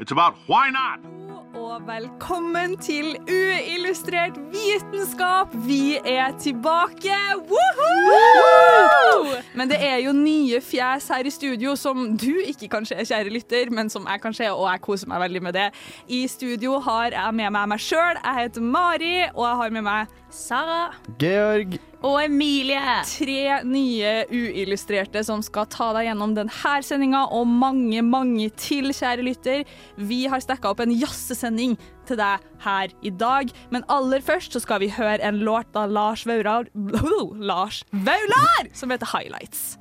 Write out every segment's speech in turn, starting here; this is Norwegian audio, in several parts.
it's about why not. Og velkommen til Uillustrert vitenskap. Vi er tilbake! Woohoo! Men det er jo nye fjes her i studio som du ikke kan se, kjære lytter, men som jeg kan se, og jeg koser meg veldig med det. I studio har jeg med meg meg sjøl. Jeg heter Mari, og jeg har med meg Sara Georg. Og Emilie. tre nye uillustrerte som skal ta deg gjennom denne sendinga, og mange, mange til, kjære lytter. Vi har stekka opp en jazzesending til deg her i dag, men aller først så skal vi høre en låt av Lars Vaular Lars Vaular, som heter Highlights.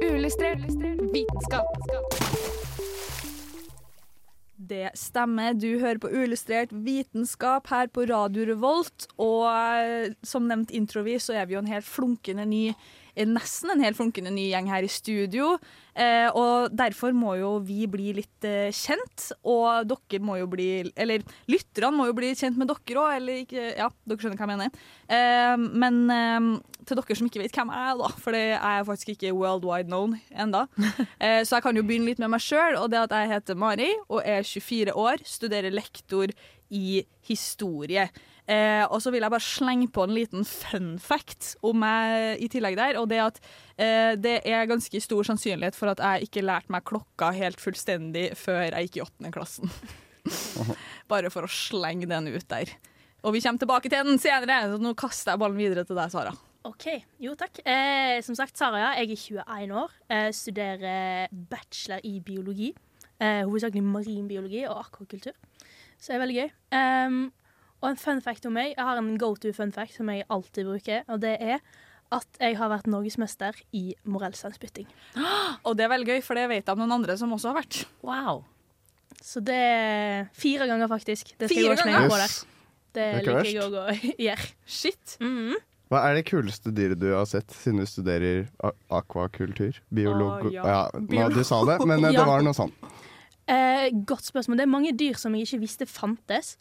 Uillustrert vitenskap. Det stemmer. Du hører på Uillustrert vitenskap her på Radio Revolt. Og eh, som nevnt introvis, så er vi jo en helt flunkende ny Nesten en helt flunkende ny gjeng her i studio. Eh, og derfor må jo vi bli litt eh, kjent. Og dere må jo bli Eller lytterne må jo bli kjent med dere òg, eller ikke Ja, dere skjønner hva jeg mener. Eh, men eh, til dere som ikke vet hvem jeg er, da, for det er jeg faktisk ikke worldwide known enda. Eh, så jeg kan jo begynne litt med meg sjøl, og det at jeg heter Mari og er 24 år, studerer lektor i historie. Eh, og så vil jeg bare slenge på en liten fun fact om meg i tillegg der, og det at eh, det er ganske stor sannsynlighet for at jeg ikke lærte meg klokka helt fullstendig før jeg gikk i åttende klassen. bare for å slenge den ut der. Og vi kommer tilbake til den senere, så nå kaster jeg ballen videre til deg, Sara. OK. Jo, takk. Eh, som sagt, Sara, ja. Jeg er 21 år. Eh, studerer bachelor i biologi. Eh, hovedsakelig marin biologi og akvakultur. Så det er veldig gøy. Um, og en fun fact om meg. Jeg har en go to fun fact som jeg alltid bruker, og det er at jeg har vært norgesmester i morellsandspytting. Og det er veldig gøy, for det vet jeg om noen andre som også har vært. Wow. Så det er fire ganger, faktisk. Det skal Fire jeg gå på der. Det er ikke liker jeg òg å gjøre. Shit. Mhm. Hva er det kuleste dyret du har sett, siden du studerer akvakultur? Biolog... Å, ja. ja. nå, du sa det, men eh, Ja. det var noe sånt. Eh, godt spørsmål. Det er mange dyr som jeg ikke visste fantes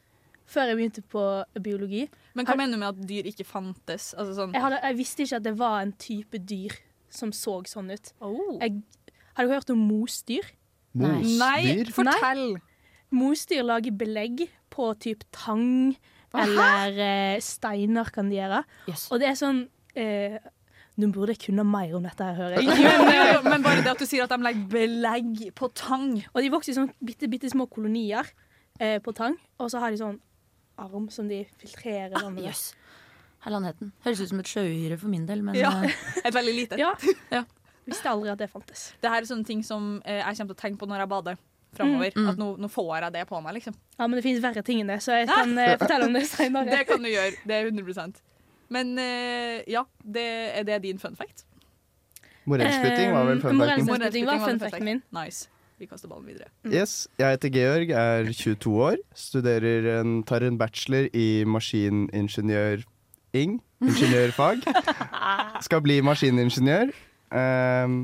før jeg begynte på biologi. Men hva mener du med at dyr ikke fantes? Altså sånn Jeg, hadde, jeg visste ikke at det var en type dyr som så sånn ut. oh. Jeg, har du hørt om mosdyr? Nei, Mosdyr? fortell! Mosdyr lager belegg på typ tang eller eh, steiner kan de gjøre. Og det er sånn eh, Nå burde jeg kunne mer om dette, her, hører jeg. men, men bare det at du sier at de legger belegg på tang. Og de vokser i sånn bitte, bitte små kolonier eh, på tang, og så har de sånn arm som de filtrerer vannet med. Herligheten. Høres ut som et sjøuhyre for min del, men Ja. eh, Et veldig lite. Ja. Ja. Visste aldri at det fantes. Det her er sånne ting som eh, jeg kommer til å tenke på når jeg bader framover. Mm. At nå, nå får jeg det på meg, liksom. Ja, men det finnes verre ting enn det, så jeg kan eh, fortelle om det seinere. Det kan du gjøre. Det er 100 Men eh, ja, det, er det din fun fact? Morellspytting var vel Eh, fun facten. morellspytting var fun fun facten min. Nice. Vi kaster ballen videre. Yes, jeg heter Georg, er 22 år, studerer en, tar en bachelor i maskiningeniør-ing, ingeniørfag. Skal bli maskiningeniør. Um,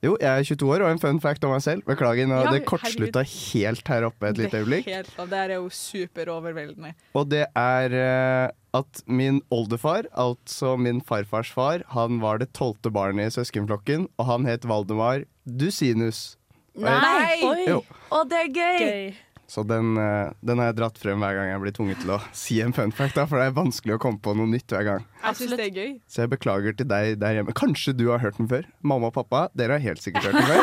jo, jeg er 22 år, og en fun fact om meg selv. Beklager, nå, Ja, det kortslutta helt her oppe et lite øyeblikk. Helt, det er jo superoverveldende. Og det er eh, at min oldefar, altså min farfars far, han var det tolvte barnet i søskenflokken, og han het Valdemar Dusinus. sinus. Nei! Oi, Jo, Å, det er gøy! gøy. så den, eh, den har jeg dratt frem hver gang jeg blir tvunget til å si en fun fact, da, for det er vanskelig å komme på noe nytt hver gang. Jeg synes det er gøy. Så jeg beklager til deg der hjemme. Kanskje du har hørt den før? Mamma og pappa, dere har helt sikkert hørt den før.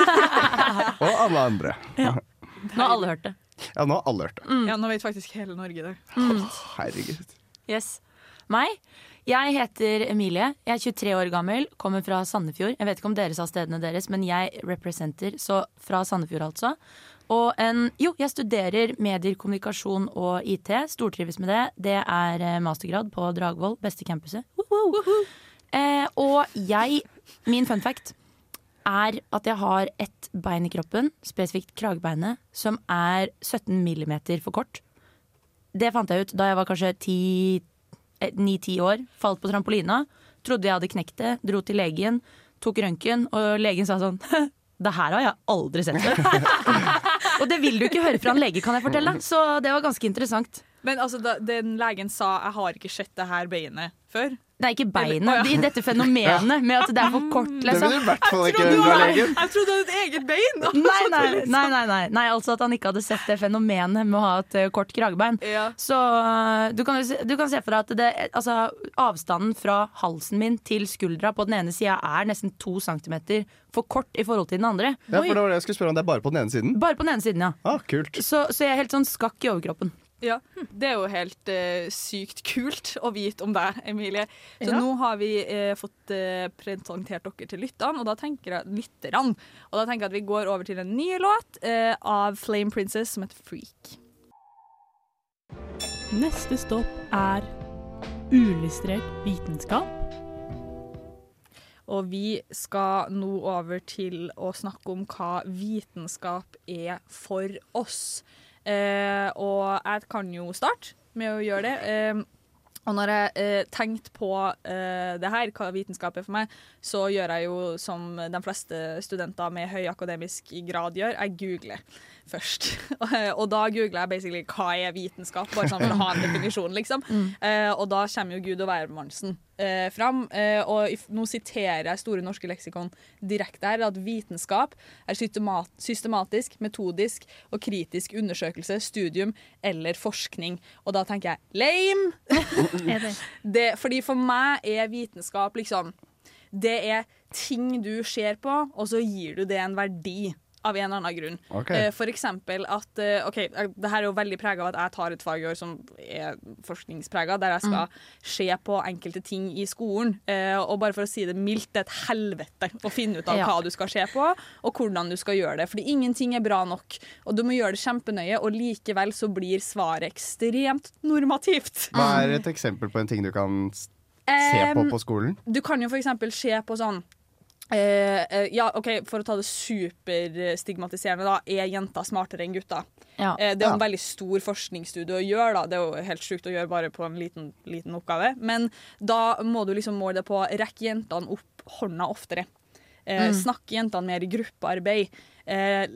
og alle andre. Nå har alle hørt det. Ja, nå har alle hørt det. Ja, nå vet faktisk hele Norge det. Herregud. Yes. Meg? Jeg heter Emilie. Jeg er 23 år gammel, kommer fra Sandefjord. Jeg vet ikke om dere sa stedene deres, men jeg representer, så fra Sandefjord altså. Og en, jo, jeg studerer medier, kommunikasjon og IT. Stortrives med det. Det er eh, mastergrad på Dragvoll, beste campuset. Woho! Eh, og jeg, min fun fact, er at jeg har ett bein i kroppen, spesifikt kragebeinet, som er 17 millimeter for kort. Det fant jeg ut da jeg var kanskje 9-10 år. Falt på trampolina. Trodde jeg hadde knekt det. Dro til legen, tok røntgen, og legen sa sånn Det her har jeg aldri sett før. og det vil du ikke høre fra en lege, kan jeg fortelle. Så det var ganske interessant. Men altså, den legen sa 'jeg har ikke sett det her beinet før'. Det er ikke beinet, I ja. det er dette fenomenet med at det er for kort. Det vil Liksom. du i hvert fall ikke. Jeg trodde du hadde et eget bein! Nei, nei, Liksom. nei, nei, nei. nei, altså at han ikke hadde sett det fenomenet med å ha et eh, kort kragebein. Ja. Så eh, du kan, du kan se for deg at det, altså, avstanden fra halsen min til skuldra på den ene sida er nesten to centimeter for kort i forhold til den andre. Ja, for det var det jeg skulle spørre om. Det er bare på den ene siden? Bare på den ene siden, ja. Ah, kult. Så, så jeg er helt sånn skakk i overkroppen. Ja, Det er jo helt uh, sykt kult å vite om deg, Emilie. Så Ja. nå har vi uh, fått uh, presentert dere til lytterne, og da tenker jeg lytterne. Og da tenker jeg at vi går over til en ny låt av Flame Princess som heter Freak. Neste stopp er uillustrert vitenskap. Og vi skal nå over til å snakke om hva vitenskap er for oss. Eh, og jeg kan jo starte med å gjøre det. Eh, og når jeg eh, tenkte på eh, det her, hva vitenskap er for meg, så gjør jeg jo som de fleste studenter med høy akademisk grad gjør, jeg googler først. og da googler jeg basically hva er vitenskap, bare sånn for å ha en definisjon, liksom. Eh, og da kommer jo Gud og hvermannsen uh, fram. Uh, og nå siterer jeg Store norske leksikon direkte her, at vitenskap er systemat, systematisk, metodisk og kritisk undersøkelse, studium eller forskning. Og da tenker jeg lame! Det? det, fordi for meg er vitenskap liksom Det er ting du ser på, og så gir du det en verdi. Av en eller annen grunn. Okay. Eh, for eksempel at eh, OK, det her er jo veldig prega av at jeg tar et fag i år som er forskningsprega, der jeg skal se på enkelte ting i skolen. Eh, og bare for å si det mildt, det er et helvete å finne ut av Ja. hva du skal se på, og hvordan du skal gjøre det. Fordi ingenting er bra nok. Og du må gjøre det kjempenøye, og likevel så blir svaret ekstremt normativt. Hva er et eksempel på en ting du kan se på på skolen? du kan jo eksempel se på sånn eh, eh, ja, ok, For å ta det superstigmatiserende, da. Er jenter smartere enn gutter? Ja. Eh, det er jo en Ja. veldig stor forskningsstudie å gjøre. da. Det er jo helt sjukt å gjøre bare på en liten, liten oppgave. Men da må du liksom måle det på rekke jentene opp hånda oftere. Eh, Snakke jentene mer i gruppearbeid. Eh,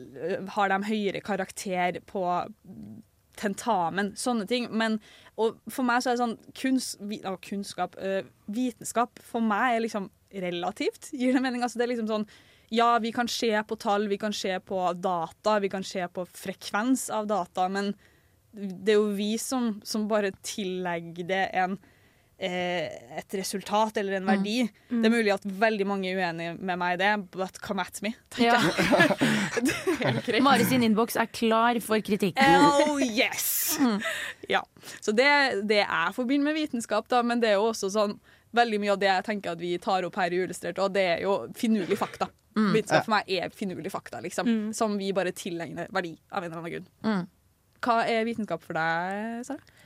har de høyere karakter på tentamen, sånne ting. Men og for meg så er det sånn kunst, kunnskap, eh, vitenskap for meg er liksom relativt, gir det mening? Altså det er liksom sånn ja, vi kan se på tall, vi kan se på data, vi kan se på frekvens av data, men det er jo vi som, som bare tillegger det en, eh, et resultat eller en verdi. Det er mulig at veldig mange er uenige med meg i det, but come at me. Ja. Det er helt greit. Mari sin innboks er klar for kritikk. Oh yes! Ja. Så det, det er forbind med vitenskap, da, men det er jo også sånn veldig mye av det jeg tenker at vi tar opp her i Uillustrert, og det er jo finurlig fakta. Vitenskap for meg er finurlig fakta, liksom. Som vi bare tilegner verdi av en eller annen grunn. Mm. Hva er vitenskap for deg, Sara?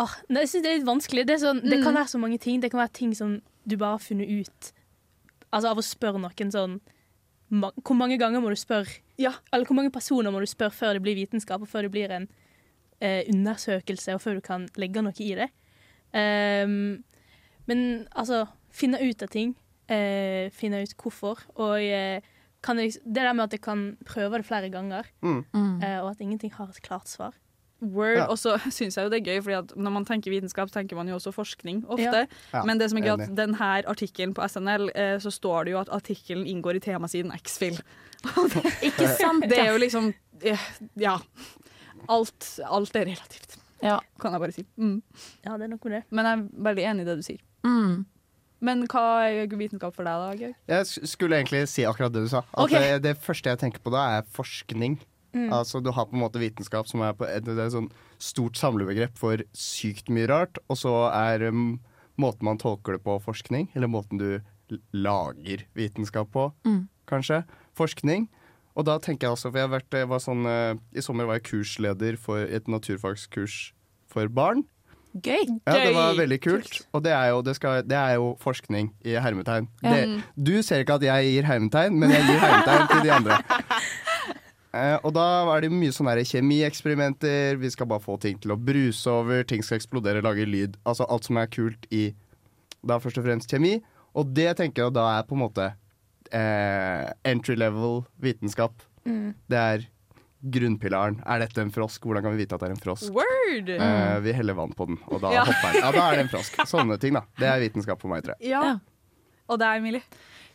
Åh, jeg synes det er litt vanskelig. Det, er sånn, det kan være så mange ting. Det kan være ting som du bare har funnet ut Altså av å spørre noen sånn ma Hvor mange ganger må du spørre Ja. Eller hvor mange personer må du spørre før det blir vitenskap, og før det blir en eh, undersøkelse, og før du kan legge noe i det? Ehm, men altså Finne ut av ting. eh, finne ut hvorfor. Og eh, kan jeg, det der med at jeg kan prøve det flere ganger, Mm. eh, og at ingenting har et klart svar. Word. Ja. Og så syns jeg jo det er gøy, Fordi at når man tenker vitenskap, tenker man jo også forskning ofte. Ja. Ja, Men det som er gøy, at denne artikkelen på SNL, eh, så står det jo at artikkelen inngår i temasiden X-Fill. Ikke sant? Det er jo liksom eh, Ja. Alt, alt er relativt, Ja. kan jeg bare si. Mm. Ja, det er nok med det. Men jeg er veldig enig i det du sier. Mm. Men hva er vitenskap for deg, da, Georg? Jeg skulle egentlig si akkurat det du sa. At okay. det, det første jeg tenker på da, er forskning. Mm. Altså Du har på en måte vitenskap som er på et, det er et sånn stort samlebegrep for sykt mye rart, og så er um, måten man tolker det på forskning, eller måten du lager vitenskap på, Mm. kanskje. Forskning. Og da tenker jeg også, for jeg har vært, jeg var sånn, eh, I sommer var jeg kursleder for et naturfagskurs for barn. Gøy! Ja, det var veldig kult. Og det er jo, det skal, det er jo forskning i hermetegn. Ja. Det, du ser ikke at jeg gir hermetegn, men jeg gir hermetegn til de andre. Eh, og da er det mye sånne kjemieksperimenter. Vi skal bare få ting til å bruse over, ting skal eksplodere, lage lyd. Altså alt som er kult i da først og fremst kjemi. Og det tenker jeg da er på en måte eh, entry level vitenskap. Mm. Det er grunnpilaren. Er dette en frosk? Hvordan kan vi vite at det er en frosk? Word! Eh, vi heller vann på den, og da Ja. hopper den. Ja, da er det en frosk. Sånne ting, da. Det er vitenskap for meg, tror jeg. Ja. Og det er Emilie.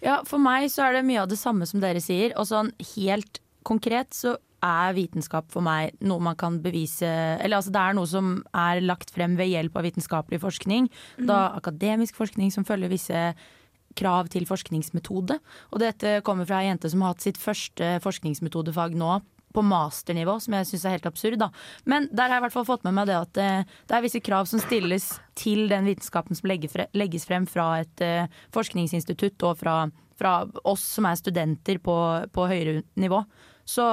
Ja, for meg så er det mye av det samme som dere sier. Og sånn helt konkret så er vitenskap for meg noe man kan bevise Eller altså det er noe som er lagt frem ved hjelp av vitenskapelig forskning. Da akademisk forskning som følger visse krav til forskningsmetode. Og dette kommer fra ei jente som har hatt sitt første forskningsmetodefag nå. På masternivå, som jeg syns er helt absurd. Da. Men der har jeg i hvert fall fått med meg det at eh, det er visse krav som stilles til den vitenskapen som legges frem fra et eh, forskningsinstitutt og fra, fra oss som er studenter på, på høyere nivå. Så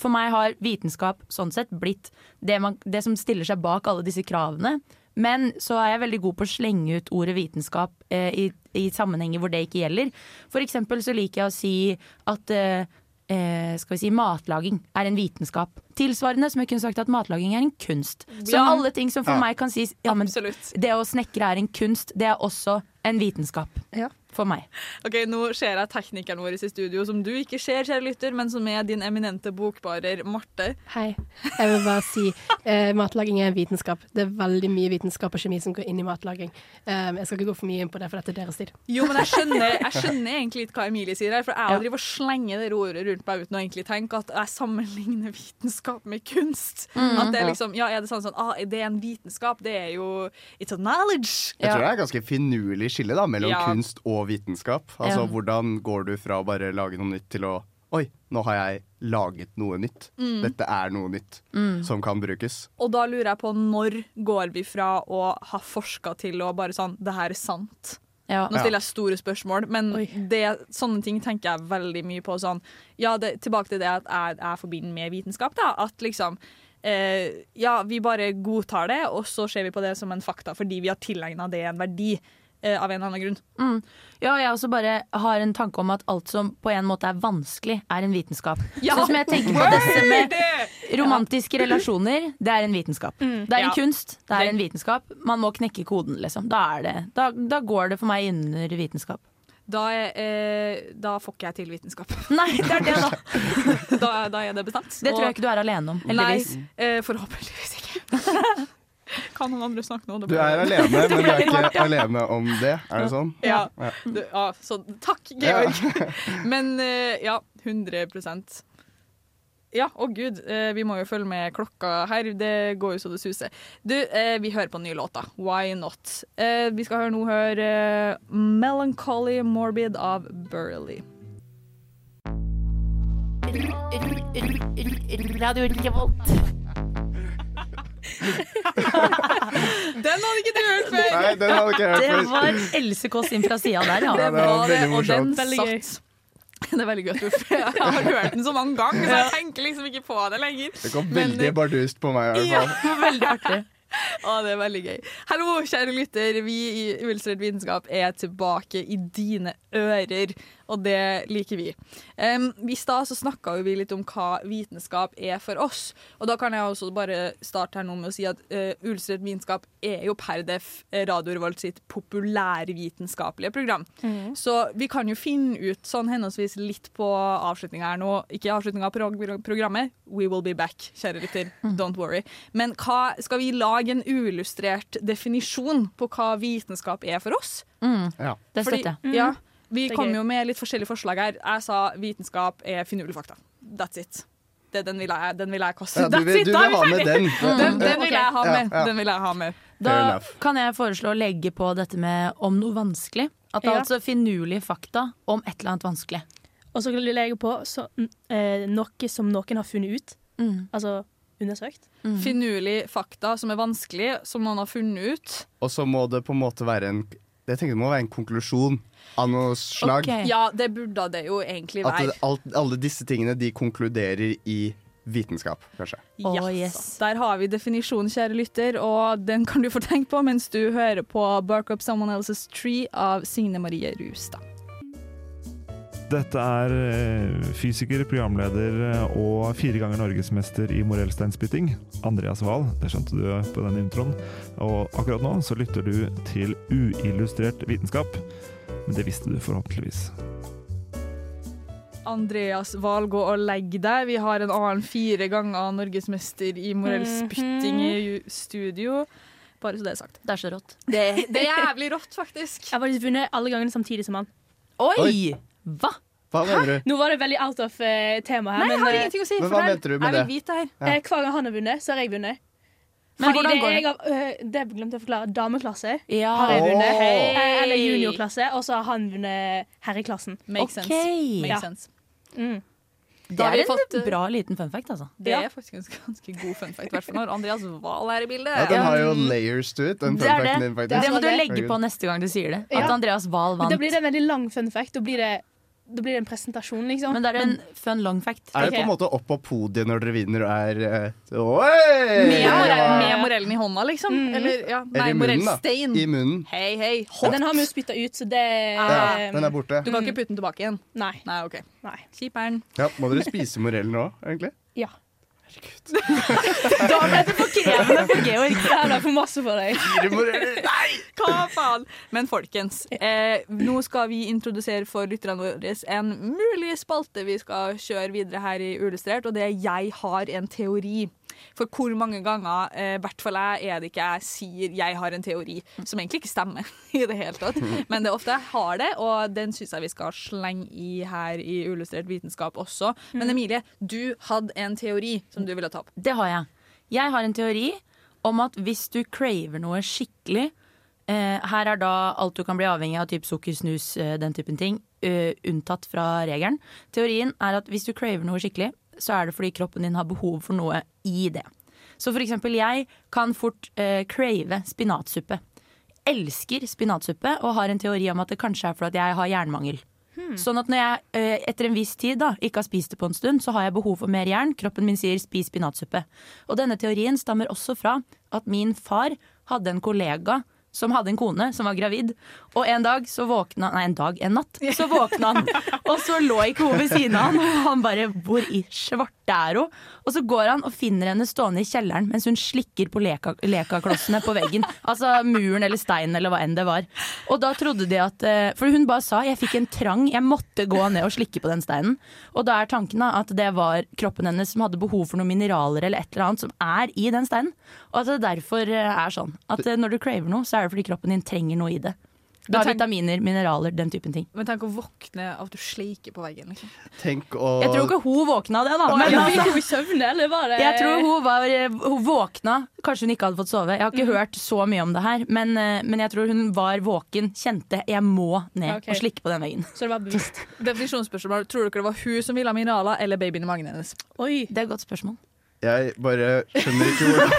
for meg har vitenskap sånn sett blitt det, man, det som stiller seg bak alle disse kravene. Men så er jeg veldig god på å slenge ut ordet vitenskap eh, i, i sammenhenger hvor det ikke gjelder. For eksempel så liker jeg å si at eh, eh, skal vi si matlaging er en vitenskap. Tilsvarende som jeg kunne sagt at matlaging er en kunst. Så Ja. alle ting som for Ja. meg kan sies ja, men Absolutt. det å snekre er en kunst, det er også en vitenskap. Ja. For meg. Ok, Nå ser jeg teknikeren vår i studio, som du ikke ser, kjære lytter, men som er din eminente bokbarer Marte. Hei. Jeg vil bare si eh, matlaging er en vitenskap. Det er veldig mye vitenskap og kjemi som går inn i matlaging. Um, jeg skal ikke gå for mye inn på det, for dette er deres tid. Jo, men jeg skjønner, jeg skjønner egentlig litt hva Emilie sier her. For jeg Ja. driver og slenger det ordet rundt meg uten å egentlig tenke at jeg sammenligner vitenskap med kunst. Mm. At det er liksom, ja, er det sånn sånn, ah, det er en vitenskap, det er jo It's a knowledge. Jeg tror det er et ganske finurlig skille da, mellom Ja. kunst og vitenskap. Altså Ja. Hvordan går du fra å bare lage noe nytt til å Oi, nå har jeg laget noe nytt. Mm. Dette er noe nytt som kan brukes. Og da lurer jeg på når går vi fra å ha forska til å bare sånn Det her er sant. Ja. Nå stiller jeg store spørsmål, men det, sånne ting tenker jeg veldig mye på. Sånn, ja, det, tilbake til det at jeg, jeg forbinder med vitenskap. Da, at liksom eh, Ja, vi bare godtar det, og så ser vi på det som en fakta fordi vi har tilegna det en verdi. Eh, Av en eller annen grunn. Mm. Ja, jeg også bare har en tanke om at alt som på en måte er vanskelig, er en vitenskap. Ja. Sånn som jeg tenker på dette med romantiske relasjoner, det er en vitenskap. Det er en Ja. kunst, det er en vitenskap. Man må knekke koden, liksom. Da, er det, da, da går det for meg under vitenskap. Da, eh, da får ikke jeg til vitenskap. Nei, det er det, da. da, da er det bestemt. Det tror jeg ikke du er alene om, heldigvis. Nei, eh, forhåpentligvis ikke. kan noen andre snakke nå? Du er alene, men du er ikke alene om det. Er det sånn? Ja. Ja. Du, ja så takk, Georg. Men eh, ja, 100% Ja, å gud, eh, vi må jo følge med klokka her. Det går jo så det suser. Du, eh, vi hører på den nye låta. Why not? Eh, vi skal høre nå høre 'Melancholy Morbid' av Burley. Radio Revolt. Den hadde ikke du hørt før! Nei, den hadde ikke hørt Det var Else Kåss inn fra sida der, ja. Det var det, veldig og den morsomt. Det er veldig gøy. at Jeg har hørt den så mange ganger, så jeg tenker liksom ikke på det lenger. Det kom Men- veldig bardust på meg. i Ja, hvert fall. Veldig artig. Å, det er veldig gøy. Hallo, kjære lytter. Vi i Uillustrert vitenskap er tilbake i dine ører, og det liker vi. Um, I stad så snakka vi litt om hva vitenskap er for oss. Og da kan jeg også bare starte her nå med å si at uh, Uillustrert vitenskap er jo per def Radio Revolt sitt populærvitenskapelige program. Så vi kan jo finne ut sånn henholdsvis litt på avslutninga her nå. Ikke avslutninga av prog programmet. We will be back, kjære lytter. Don't worry. Men hva, skal vi lage en uillustrert definisjon på hva vitenskap er for oss? Mm, Ja. det støtter jeg. Ja, vi kom jo med litt forskjellige forslag her. Jeg sa vitenskap er finurlige fakta. That's it. Det, den, vil jeg, den vil jeg kaste. Ja, du That's vil, it, du da er vil vi ha med den. Den, den vil jeg ha med. Den vil jeg ha med. Da kan jeg foreslå å legge på dette med om noe vanskelig. At det er altså finurlige fakta om et eller annet vanskelig. Og så kan du legge på så, mm, eh, noe som noen har funnet ut. Mm. Altså undersøkt. Finurlig fakta som er vanskelig, som noen har funnet ut. Og så må det på en måte være en Jeg tenker det må være en konklusjon av noe slag. Ja, det burde det jo egentlig være. At alt, alle disse tingene de konkluderer i vitenskap, kanskje. Yes. Der har vi definisjonen, kjære lytter, og den kan du få tenke på mens du hører på 'Bark Up Someone Else's Tree' av Signe Marie Rustad. Dette er eh, fysiker, programleder eh, og fire ganger norgesmester i morellsteinspytting, Andreas Wahl. Det skjønte du på den introen. Og akkurat nå så lytter du til uillustrert vitenskap. Men det visste du forhåpentligvis. Andreas Wahl, gå og legg deg. Vi har en annen fire ganger norgesmester i morellspytting i studio. Bare så det er sagt. Det er så rått. Det, det er jævlig rått, faktisk. Jeg har faktisk vunnet alle gangene samtidig som han. Oi! Oi! Hva? Hva mener du? Nå var det veldig out of uh, tema her. Nei, jeg har eh, ingenting å si. Men hva mente du med Jeg vil det? vite her. Ja. eh, hver gang han har vunnet, så har jeg vunnet. Men Fordi det, går det? jeg har, øh, det glemte jeg å forklare. Dameklasse Ja. har jeg vunnet. Åh. Eh, Eller juniorklasse. Og så har han vunnet herreklassen. Makes okay. sense. Make Ja. sense. Mm. Det har er vi en fått, bra liten fun fact, altså. Det er faktisk en ganske, god fun fact, i hvert fall når Andreas Wahl er i bildet. Ja, den har jo layers to it, den Det er det. din, det. må du legge på neste gang du sier det. At Ja. Andreas Wahl Men vant. da blir det en veldig lang fun fact. Da blir det, da blir en presentasjon, liksom. Men det er en fun long fact. Er det på en måte opp på podiet når dere vinner og er eh, Med, med morellen i hånda, liksom? Mm. Eller, ja, Eller nei, i munnen, da. morellstein. I munnen. Hei, hei. Hot. den har vi jo spytta ut, så det Ah, Ja, den er borte. Du kan ikke putte den tilbake igjen? Nei. Nei, OK. Nei. Kjiperen. Ja, må dere spise morellen nå, egentlig? Ja. Da ble det for krevende for Georg. Det ble for masse for deg. Fire moreller! Hva faen? Men folkens, eh, nå skal vi introdusere for lytterne våre en mulig spalte vi skal kjøre videre her i Uillustrert, og det er Jeg har en teori. For hvor mange ganger, i eh, hvert fall jeg, er det ikke jeg sier 'jeg har en teori', som egentlig ikke stemmer i det hele tatt. Men det er ofte jeg har det, og den syns jeg vi skal slenge i her i Uillustrert vitenskap også. Men Emilie, du hadde en teori som du ville ta opp. Det har jeg. Jeg har en teori om at hvis du craver noe skikkelig eh, Her er da alt du kan bli avhengig av, typ sukker, snus, eh, den typen ting, uh, unntatt fra regelen. Teorien er at hvis du craver noe skikkelig, så er det fordi kroppen din har behov for noe i det. Så for eksempel jeg kan fort eh, crave spinatsuppe. Elsker spinatsuppe og har en teori om at det kanskje er fordi jeg har jernmangel. Sånn at når jeg eh, etter en viss tid da, ikke har spist det på en stund, så har jeg behov for mer jern. Kroppen min sier 'spis spinatsuppe'. Og denne teorien stammer også fra at min far hadde en kollega som hadde en kone som var gravid. Og en dag så våkna Nei, en dag, en natt, så våkna han. Og så lå ikke hun ved siden av han, og han bare 'Hvor i svarte er hun?' Og så går han og finner henne stående i kjelleren mens hun slikker på leka, lekaklossene på veggen. Altså muren eller steinen eller hva enn det var. Og da trodde de at eh, For hun bare sa 'jeg fikk en trang, jeg måtte gå ned og slikke på den steinen'. Og da er tanken at det var kroppen hennes som hadde behov for noen mineraler eller et eller annet som er i den steinen. Og at det derfor eh, er sånn at når du craver noe, så er det fordi kroppen din trenger noe i det. Da tenk- vitaminer, mineraler, den typen ting. Men tenk å våkne av at du sleiker på veggen. Liksom. Tenk å Jeg tror ikke hun våkna av det, da. Men Men altså, søvne, eller var det jeg tror hun, var, hun våkna. Kanskje hun ikke hadde fått sove. Jeg har ikke hørt så mye om det her. Men, eh, men jeg tror hun var våken, kjente jeg må ned okay. og slikke på den veggen. Så det var bevisst. Definisjonsspørsmål. Tror dere det var hun som ville ha mineraler, eller babyen i magen hennes? Oi. Det er et godt spørsmål. Jeg bare skjønner ikke hvordan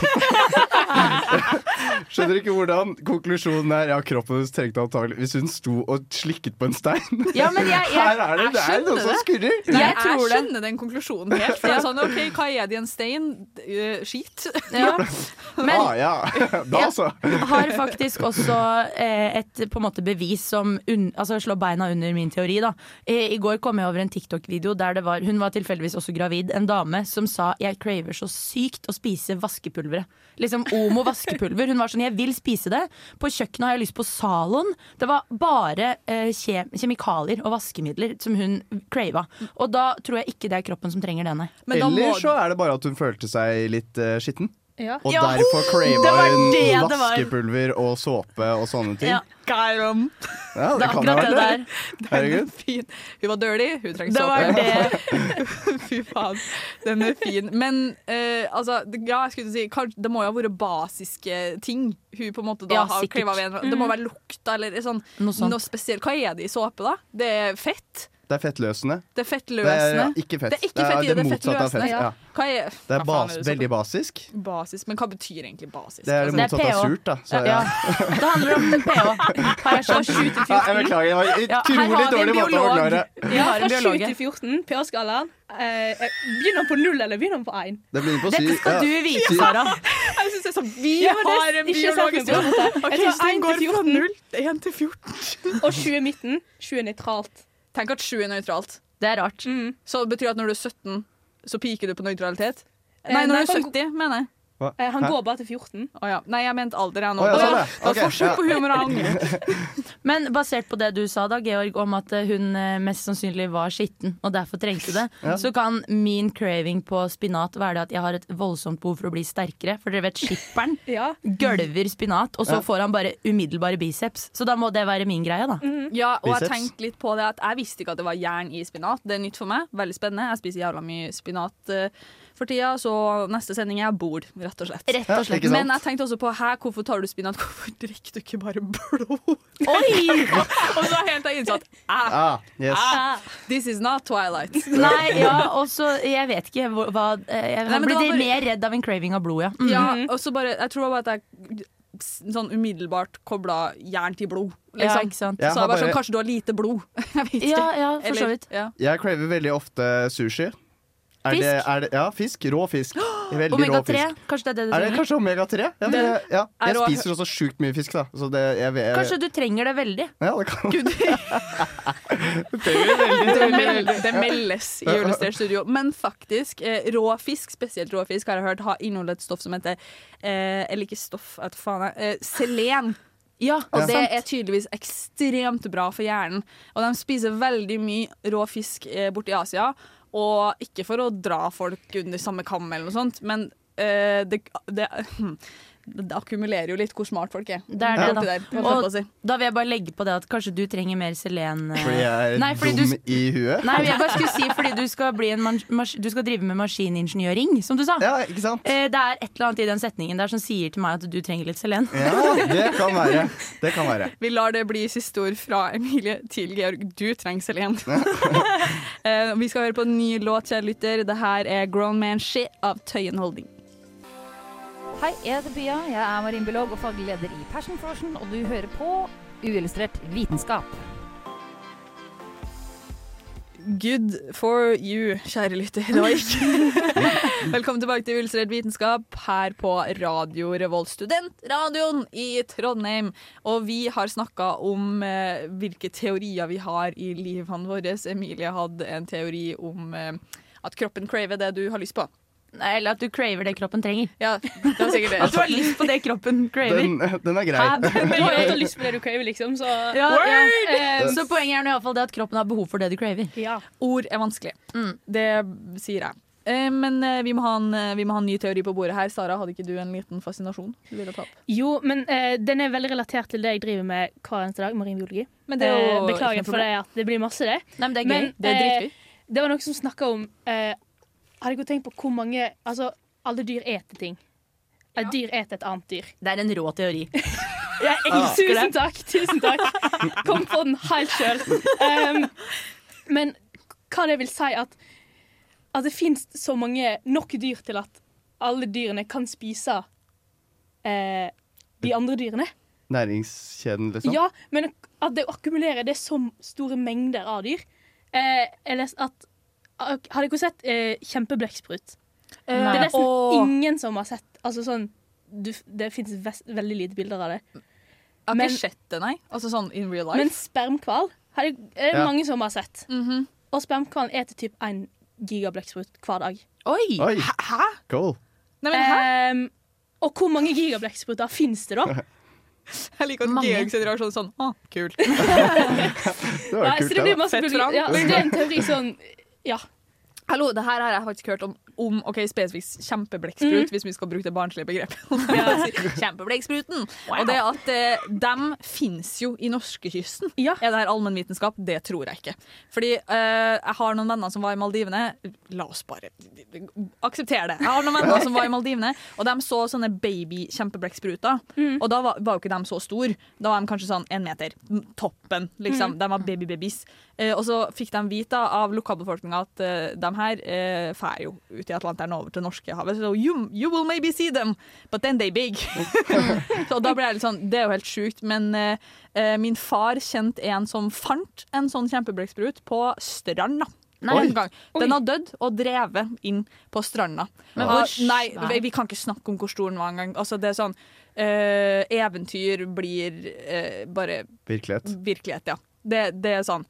Skjønner ikke hvordan konklusjonen er. Ja, kroppen hennes trengte antagelig Hvis hun sto og slikket på en stein. Ja, men jeg, jeg, Her er det, det er noe som skurrer. Nei, Jeg jeg, tror det. skjønner den konklusjonen helt. For det er sånn, ok, Hva er det i en stein? Uh, skit. ja. Men ah, ja. Da altså. jeg har faktisk også eh, et på en måte bevis som un altså slår beina under min teori. Da. Eh, I går kom jeg over en TikTok-video der det var Hun var tilfeldigvis også gravid. En dame som sa 'jeg craver så sykt å spise vaskepulveret'. Liksom Omo vaskepulver. Hun var sånn 'jeg vil spise det'. På kjøkkenet har jeg lyst på Salon. Det var bare eh, kjem kjemikalier og vaskemidler som hun crava. Og da tror jeg ikke det er kroppen som trenger det, nei. Eller så er det bare at hun følte seg litt eh, skitten. Ja. Og Ja, derfor crava hun vaskepulver og såpe og sånne ting. Ja. Kairom. Ja, Det det er kan akkurat det der. Er Herregud. fin. Hun var dirty, hun var såpe. det. Fy faen, den er fin. Men uh, altså, ja, jeg skulle si, kanskje, det må jo ha vært basiske ting hun på en måte da Ja, har crava ved. Det må være lukta eller sånn, Noe noe spesielt. Hva er det i såpe, da? Det er fett? Det er fettløsende. Det er fettløsende. Det er ikke fett. Det er ikke fett det, det, det er motsatte av fett. Ja. Hva er Det er bas, er det veldig basisk. Basisk, Men hva betyr egentlig basisk? Det er det Altså, motsatte av surt, da. Så, Ja. ja. Det handler om pH. Har jeg sånn 7 til 14. Ja, jeg beklager, det var Ja, utrolig dårlig måte å biolog. forklare. Har Fra 7 til 14, pH-skalaen. Eh, begynner den på null eller begynner den på 1? Det Dette skal ja. du vite, Sara. Jeg synes det er sånn Vi Ja, er har en biologisk måte. Jeg tror den 1 går til fra 14. 0 til 1 til 14. Og 20 i midten. 20 er nøytralt. Tenk at 7 er nøytralt. Det er rart. Så det betyr at når du er 17, så piker du på nøytralitet? Eh, Nei, når du er 70, mener jeg. Hva? Eh, han Hæ? går bare til 14. Oh, ja. Nei, jeg mente alder, jeg nå. Oh, ja, sånn, ja. Det var forskjell på humor og anger. Men basert på det du sa da, Georg, om at eh, hun eh, mest sannsynlig var skitten og derfor trengte det, Ja. så kan min craving på spinat være det at jeg har et voldsomt behov for å bli sterkere. For dere vet, skipperen Ja. gølver spinat, og så Ja. får han bare umiddelbare biceps. Så da må det være min greie, da. Ja, og jeg tenkte litt på det at jeg visste ikke at det var jern i spinat. Det er nytt for meg. Veldig spennende. Jeg spiser jævla mye spinat eh, for tida, så neste sending er bord, rett og slett. Rett og slett. Ja. Men jeg tenkte også på hæ, hvorfor tar du spinat? Hvorfor drikker du ikke bare blod? Oi! og så helt jeg innsatt at ah, Ah, yes. ah, this is not Twilight. Nei, ja, og så Jeg vet ikke hva eh, Jeg Nei, var bare- mer redd av en craving av blod, ja. Mm. Ja, og så bare, jeg tror bare at jeg sånn umiddelbart kobla jern til blod. Ja, Liksom. ikke sant? Så jeg bare sånn, kanskje du har lite blod. jeg vet ikke. Ja, ja, for så Eller- vidt. Ja. Jeg craver veldig ofte sushi. Er det, er det, ja, fisk. Rå fisk. Veldig Omega rå 3, kanskje det er det du Er det kanskje omega-3? Ja, det, ja. Jeg rå- spiser også sjukt mye fisk, da. Så det, jeg, jeg, Kanskje du trenger det veldig? Ja, det kan Gud, det, det meldes i Illustrert studio. Men faktisk, eh, rå fisk, spesielt rå fisk, har jeg hørt har inneholdt et stoff som heter eh, Eller ikke stoff, jeg faen er Eh, selen. Ja, Og det er tydeligvis ekstremt bra for hjernen. Og de spiser veldig mye rå fisk eh, borti Asia. Og ikke for å dra folk under samme kam, eller noe sånt, men uh, det, det, det akkumulerer jo litt hvor smart folk er. Det er det, ja. da. Og da vil jeg bare legge på det at kanskje du trenger mer selen. eh, Fordi jeg er Nei, fordi dum du- i huet. Nei, jeg bare skulle si fordi du skal, bli en du skal drive med maskiningeniøring, som du sa. Ja, ikke sant? Eh, Det er et eller annet i den setningen der som sier til meg at du trenger litt selen. Ja, det kan være. Det kan være. Vi lar det bli siste ord fra Emilie til Georg. Du trenger Selen. Eh, vi skal høre på en ny låt, kjære lytter. Det her er Grown Man Shit av Tøyen Holding. Hei, jeg heter Pia. Jeg er marinbiolog og faglig leder i Passion Frosion, og du hører på Uillustrert vitenskap. Good for you, kjære lytter. Det var ikke Velkommen tilbake til Uillustrert vitenskap her på Radio Revolt, studentradioen i Trondheim. Og vi har snakka om eh, hvilke teorier vi har i livene våre. Emilie hadde en teori om eh, at kroppen craver det du har lyst på. Eller at du craver det kroppen trenger. Ja, det var sikkert det. At du har lyst på det kroppen craver. Den, den er grei. Hæ? Men du har lyst på det du craver, liksom, så Ja, ja. Eh, Så poenget er nå i hvert fall det at kroppen har behov for det du craver. ja. Ord er vanskelig. Mm. Det sier jeg. Eh, Men eh, vi må, ha en, eh, vi må ha en ny teori på bordet her. Sara, hadde ikke du en liten fascinasjon du ville ta opp? Jo, men uh, den er veldig relatert til det jeg driver med hver eneste dag, marinbiologi. Men det er jo Eh, beklager for det at det blir masse det. Nei, men det er gøy. Men Det er dritgøy. eh, det var noen som snakka om eh, Har dere tenkt på hvor mange Altså, alle dyr eter ting. Et dyr eter et annet dyr. Det er en rå teori. Jeg elsker Tusen takk! Tusen takk. Kom på den helt sjøl. Um, men hva det vil si at, at det fins så mange nok dyr til at alle dyrene kan spise eh, de andre dyrene. Næringskjeden, liksom. Ja, men at det akkumulerer det er så store mengder av dyr. Eh, jeg leste at Har dere sett eh, kjempeblekksprut? Eh, Det er nesten åh. ingen som har sett Altså sånn du, Det fins veldig lite bilder av det. Jeg har Men- ikke sett det, nei. Altså sånn in real life. Men spermhval har det, er det Ja. mange som har sett. Mhm. Og spermhvalen eter typ én gigablekksprut hver dag. Oi! Oi, Hæ? cool. Nei, men hæ? Ehm, og hvor mange gigablekkspruter fins det, da? Jeg liker at mange. Georg sin reaksjon er sånn Å, kult. Det var Nei, kult, så kult, det blir det. da. masse Fett fram. Ja, så det er en teori sånn Ja. Hallo, det her har jeg faktisk hørt om om ok, spesifikt kjempeblekksprut, hvis vi skal bruke det barnslige begrepet. Kjempeblekkspruten! Og det at eh, de finnes jo i norskekysten. Er det her allmennvitenskap? Det tror jeg ikke. Fordi eh, jeg har noen venner som var i Maldivene. La oss bare akseptere det. Jeg har noen venner som var i Maldivene, og de så sånne baby kjempeblekksspruter. Og da var, var jo ikke de så store. Da var de kanskje sånn en meter. Toppen, liksom. Mm. De var baby-babies. Eh, og så fikk de vite av lokalbefolkninga at eh, de her eh, jo ut i Atlanteren over til Norskehavet. Så you, you will maybe see them, but then they big. så da ble jeg litt sånn Det er jo helt sjukt. Men eh, eh, min far kjente en som fant en sånn kjempeblekksprut på stranda. Nei. En gang. Den har dødd og drevet inn på stranda. Men hvor nei, vi kan ikke snakke om hvor stor den var engang. Altså, det er sånn eh, Eventyr blir eh, bare Virkelighet. virkelighet, ja. Det, det er sånn.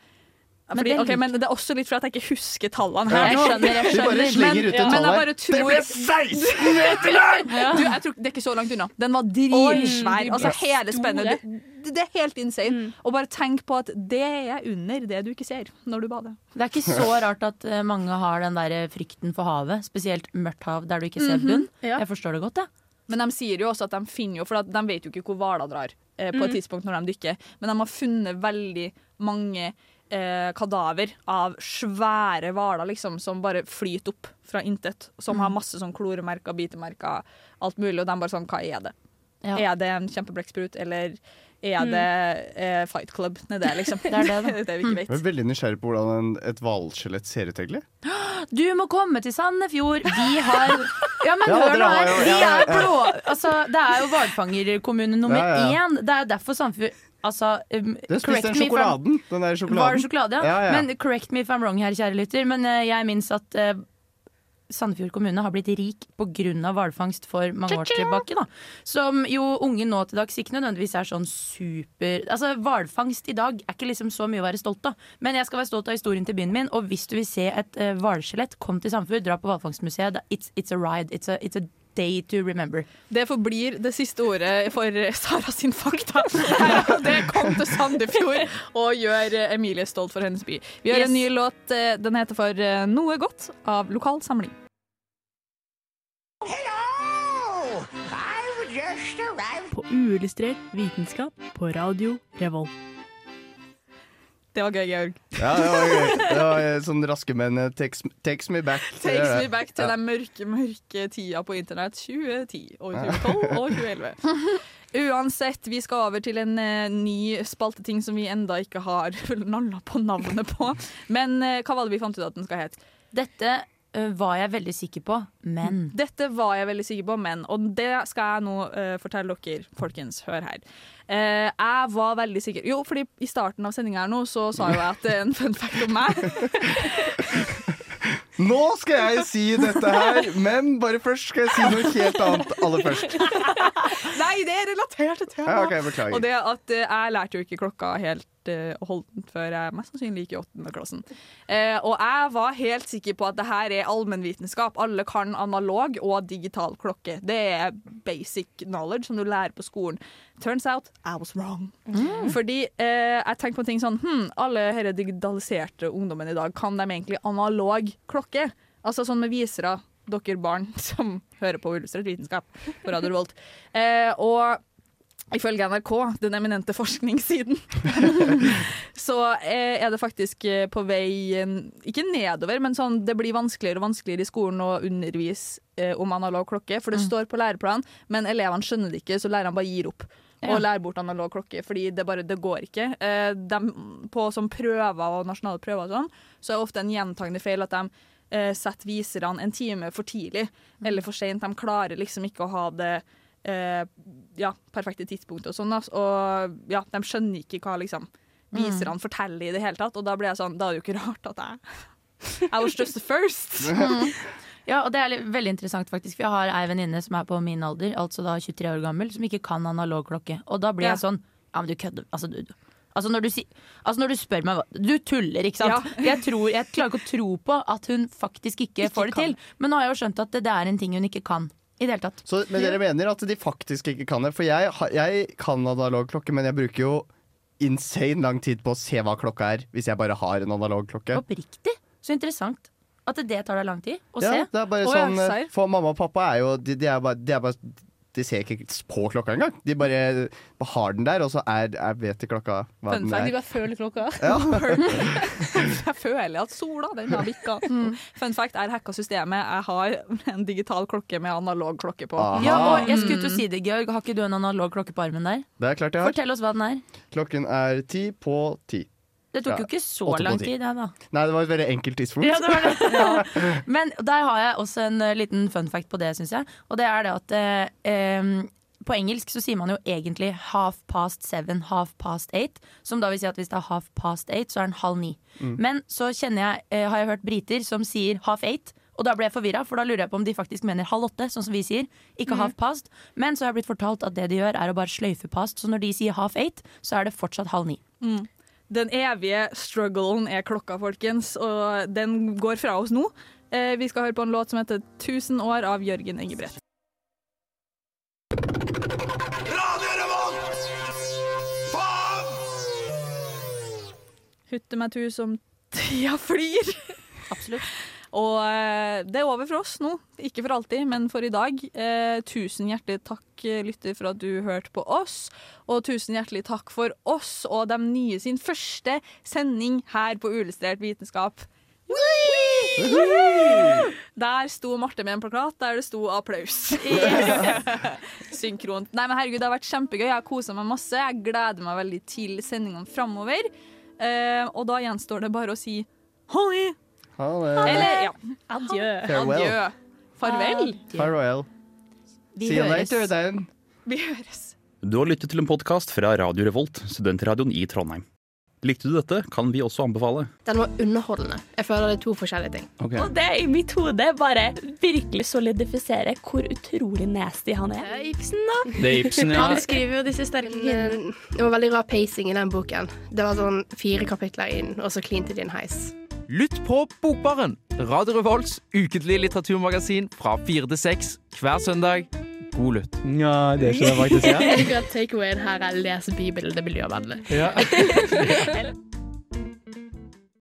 Men Fordi, det ok, men det er også litt for at jeg ikke husker tallene her. jeg skjønner, jeg Du bare skjønner. slenger ut et men tall her. Det ble 16 meter lang! Det er ikke så langt unna. Den var dritsvær. Altså, hele spennet. Det, det er helt insane. Og bare tenk på at det er under det du ikke ser når du bader. Det er ikke så rart at eh, mange har den der frykten for havet, spesielt mørkt hav der du ikke ser Mhm. bunn. Jeg forstår det godt, jeg. Men de sier jo også at de finner jo For de vet jo ikke hvor hvaler drar eh, på et Mhm. tidspunkt når de dykker. Men de har funnet veldig mange eh, kadaver av svære hvaler liksom, som bare flyter opp fra intet. Som har masse sånn kloremerker, bitemerker, alt mulig. Og de bare sånn Hva er det? Ja. Er det en kjempeblekksprut, eller er Mm. det eh, Fight Club nedi der, liksom? Det er det, da. det vi ikke vet. Jeg er veldig nysgjerrig på hvordan en, et hvalskjelett ser ut, egentlig. Du må komme til Sandefjord! Vi har Ja, men Ja, hør nå her! Vi er blå... Altså, det er jo hvalfangerkommune nummer Ja, ja. én. Det er jo derfor Sandefjord Altså, um, correct spiste den sjokoladen. Den der sjokoladen. Var det sjokolade, ja? Ja, ja. Men correct me if I'm wrong her, kjære lytter. Men uh, jeg minnes at uh, Sandefjord kommune har blitt rik pga. hvalfangst for mange år tilbake. Da. Som jo unge nå til dags ikke nødvendigvis er sånn super Altså Hvalfangst i dag er ikke liksom så mye å være stolt av. Men jeg skal være stolt av historien til byen min, og hvis du vil se et uh, kom til Sandefjord, dra på hvalfangstmuseet. It's, it's a ride. It's a, it's a day to remember. Det forblir det siste ordet for Sara sin fakta. Det kom til Sandefjord og gjør Emilie stolt for hennes by. Vi gjør Yes. en ny låt. eh, Den heter for eh, Noe godt av Lokal Samling. På uillustrert vitenskap på radio Revolt. Det var gøy, Georg. Ja, det var gøy. Det var eh, sånn raske menn eh, takes, takes me back. Takes me back til Ja. den mørke, mørke tida på internett 2010 og 2012 og 2011. Uansett, vi skal over til en uh, ny spalteting som vi enda ikke har nalla på navnet på. Men uh, hva var det vi fant ut at den skal hete? Dette var jeg veldig sikker på, men Dette var jeg veldig sikker på, men Og det skal jeg nå uh, fortelle dere, folkens. Hør her. Uh, jeg var veldig sikker Jo, fordi i starten av sendinga her nå så sa jo jeg at det er en fun fact om meg. Nå skal jeg si dette her, men bare først skal jeg si noe helt annet aller først. Nei, det er relatert til temaet. Ja, ok, beklager. Og det at eh, jeg lærte jo ikke klokka helt eh, den før jeg mest sannsynlig gikk i åttende klassen. Eh, og jeg var helt sikker på at det her er allmennvitenskap. Alle kan analog og digital klokke. Det er basic knowledge som du lærer på skolen. Turns out I was wrong. Fordi eh, jeg tenkte på ting sånn hm, Alle disse digitaliserte ungdommene i dag, kan de egentlig analog klokke? Altså sånn med visere, dere barn som hører på Illustrert vitenskap på Radio Revolt. Eh, og Ifølge NRK, den eminente forskningssiden, så eh, er det faktisk eh, på vei Ikke nedover, men sånn, det blir vanskeligere og vanskeligere i skolen å undervise eh, om analog klokke. For det Mm. står på læreplanen, men elevene skjønner det ikke, så lærerne bare gir opp. Ja. Og lærer bort analog klokke, fordi det bare, det går ikke. De, på som prøver og nasjonale prøver og sånn, så er det ofte en gjentagende feil at de eh, setter viserne en time for tidlig eller for sent. De klarer liksom ikke å ha det eh, ja, perfekte tidspunktet og sånn. Og ja, de skjønner ikke hva liksom viserne forteller i det hele tatt. Og da blir jeg sånn, da er det jo ikke rart at jeg I was just the first. Ja, og det er veldig interessant faktisk, for jeg har ei venninne som er på min alder, altså da 23 år gammel, som ikke kan analogklokke. Og da blir Ja. jeg sånn Ja, men du kødder. Altså, du, du- altså, når du, si, altså når du spør meg hva Du tuller, ikke sant? Jeg, tror, jeg klarer ikke å tro på at hun faktisk ikke, får det kan. til. Men nå har jeg jo skjønt at det, det er en ting hun ikke kan. I det hele tatt. Så, men dere mener at de faktisk ikke kan det? For jeg, jeg kan analog klokke, men jeg bruker jo insane lang tid på å se hva klokka er, hvis jeg bare har en analog klokke. Oppriktig. Så interessant. At det tar deg lang tid å Ja, se? det er bare Å, sånn. For mamma og pappa er jo De, de er bare, de er bare de ser ikke på klokka engang. De bare, bare har den der, og så er, er, vet de klokka hva Fun den fact, de er. bare føler klokka. Ja. jeg føler at sola den har bikka. Fun fact, jeg hacka systemet. Jeg har en digital klokke med analog klokke på. Aha. Ja, og jeg skulle til å si det, Georg. Har ikke du en analog klokke på armen der? Det er klart jeg har. Fortell oss hva den er. Klokken er ti på ti. Det tok Ja, jo ikke så lang tid, det, da. Nei, det var et veldig enkelt tidspunkt. Ja, det var det. Ja. Men der har jeg også en eh, liten fun fact på det, syns jeg. Og det er det at eh, på engelsk så sier man jo egentlig half past seven, half past eight. Som da vil si at hvis det er half past eight, så er den halv ni. Mm. Men så kjenner jeg, eh, har jeg hørt briter som sier half eight. Og da ble jeg forvirra, for da lurer jeg på om de faktisk mener halv åtte, sånn som vi sier. Ikke Mm. half past. Men så har jeg blitt fortalt at det de gjør, er å bare sløyfe past. Så når de sier half eight, så er det fortsatt halv ni. Mm. Den evige strugglen er klokka, folkens, og den går fra oss nå. Eh, vi skal høre på en låt som heter 'Tusen år' av Jørgen Engebrett. Hutte meg tu som tida flyr. Absolutt. Og eh, det er over for oss nå. Ikke for alltid, men for i dag. Eh, tusen hjertelig takk, eh, lytter, for at du hørte på oss. Og tusen hjertelig takk for oss og de nye sin første sending her på Uillustrert vitenskap. Der sto Marte med en plakat der det sto 'applaus'. Synkront. Nei, men herregud, Det har vært kjempegøy. Jeg har kosa meg masse. Jeg gleder meg veldig til sendingene framover. Eh, og da gjenstår det bare å si hoi! Ha det. Eller ja. Adjø. Farewell. Adjø. Farvel. Farewell. Vi See you later then. Vi høres. Du har lyttet til en podkast fra Radio Revolt, studentradioen i Trondheim. Likte du dette, kan vi også anbefale. Den var underholdende. Jeg føler det er to forskjellige ting. Okay. Og det i mitt hode bare virkelig solidifiserer hvor utrolig nasty han er. Det er Ibsen, da. Det er Ibsen, ja. Han skriver jo disse sterke kvinnene. Det var veldig rar pacing i den boken. Det var sånn fire kapitler inn, og så klinte de en heis. Lytt på Bokbaren! Radio Revolts ukentlige litteraturmagasin fra fire til seks hver søndag. God lytt. Ja, det skjønner jeg faktisk, ja. Takeawayen her er lese Bibelen, det miljøvennlig. Ja.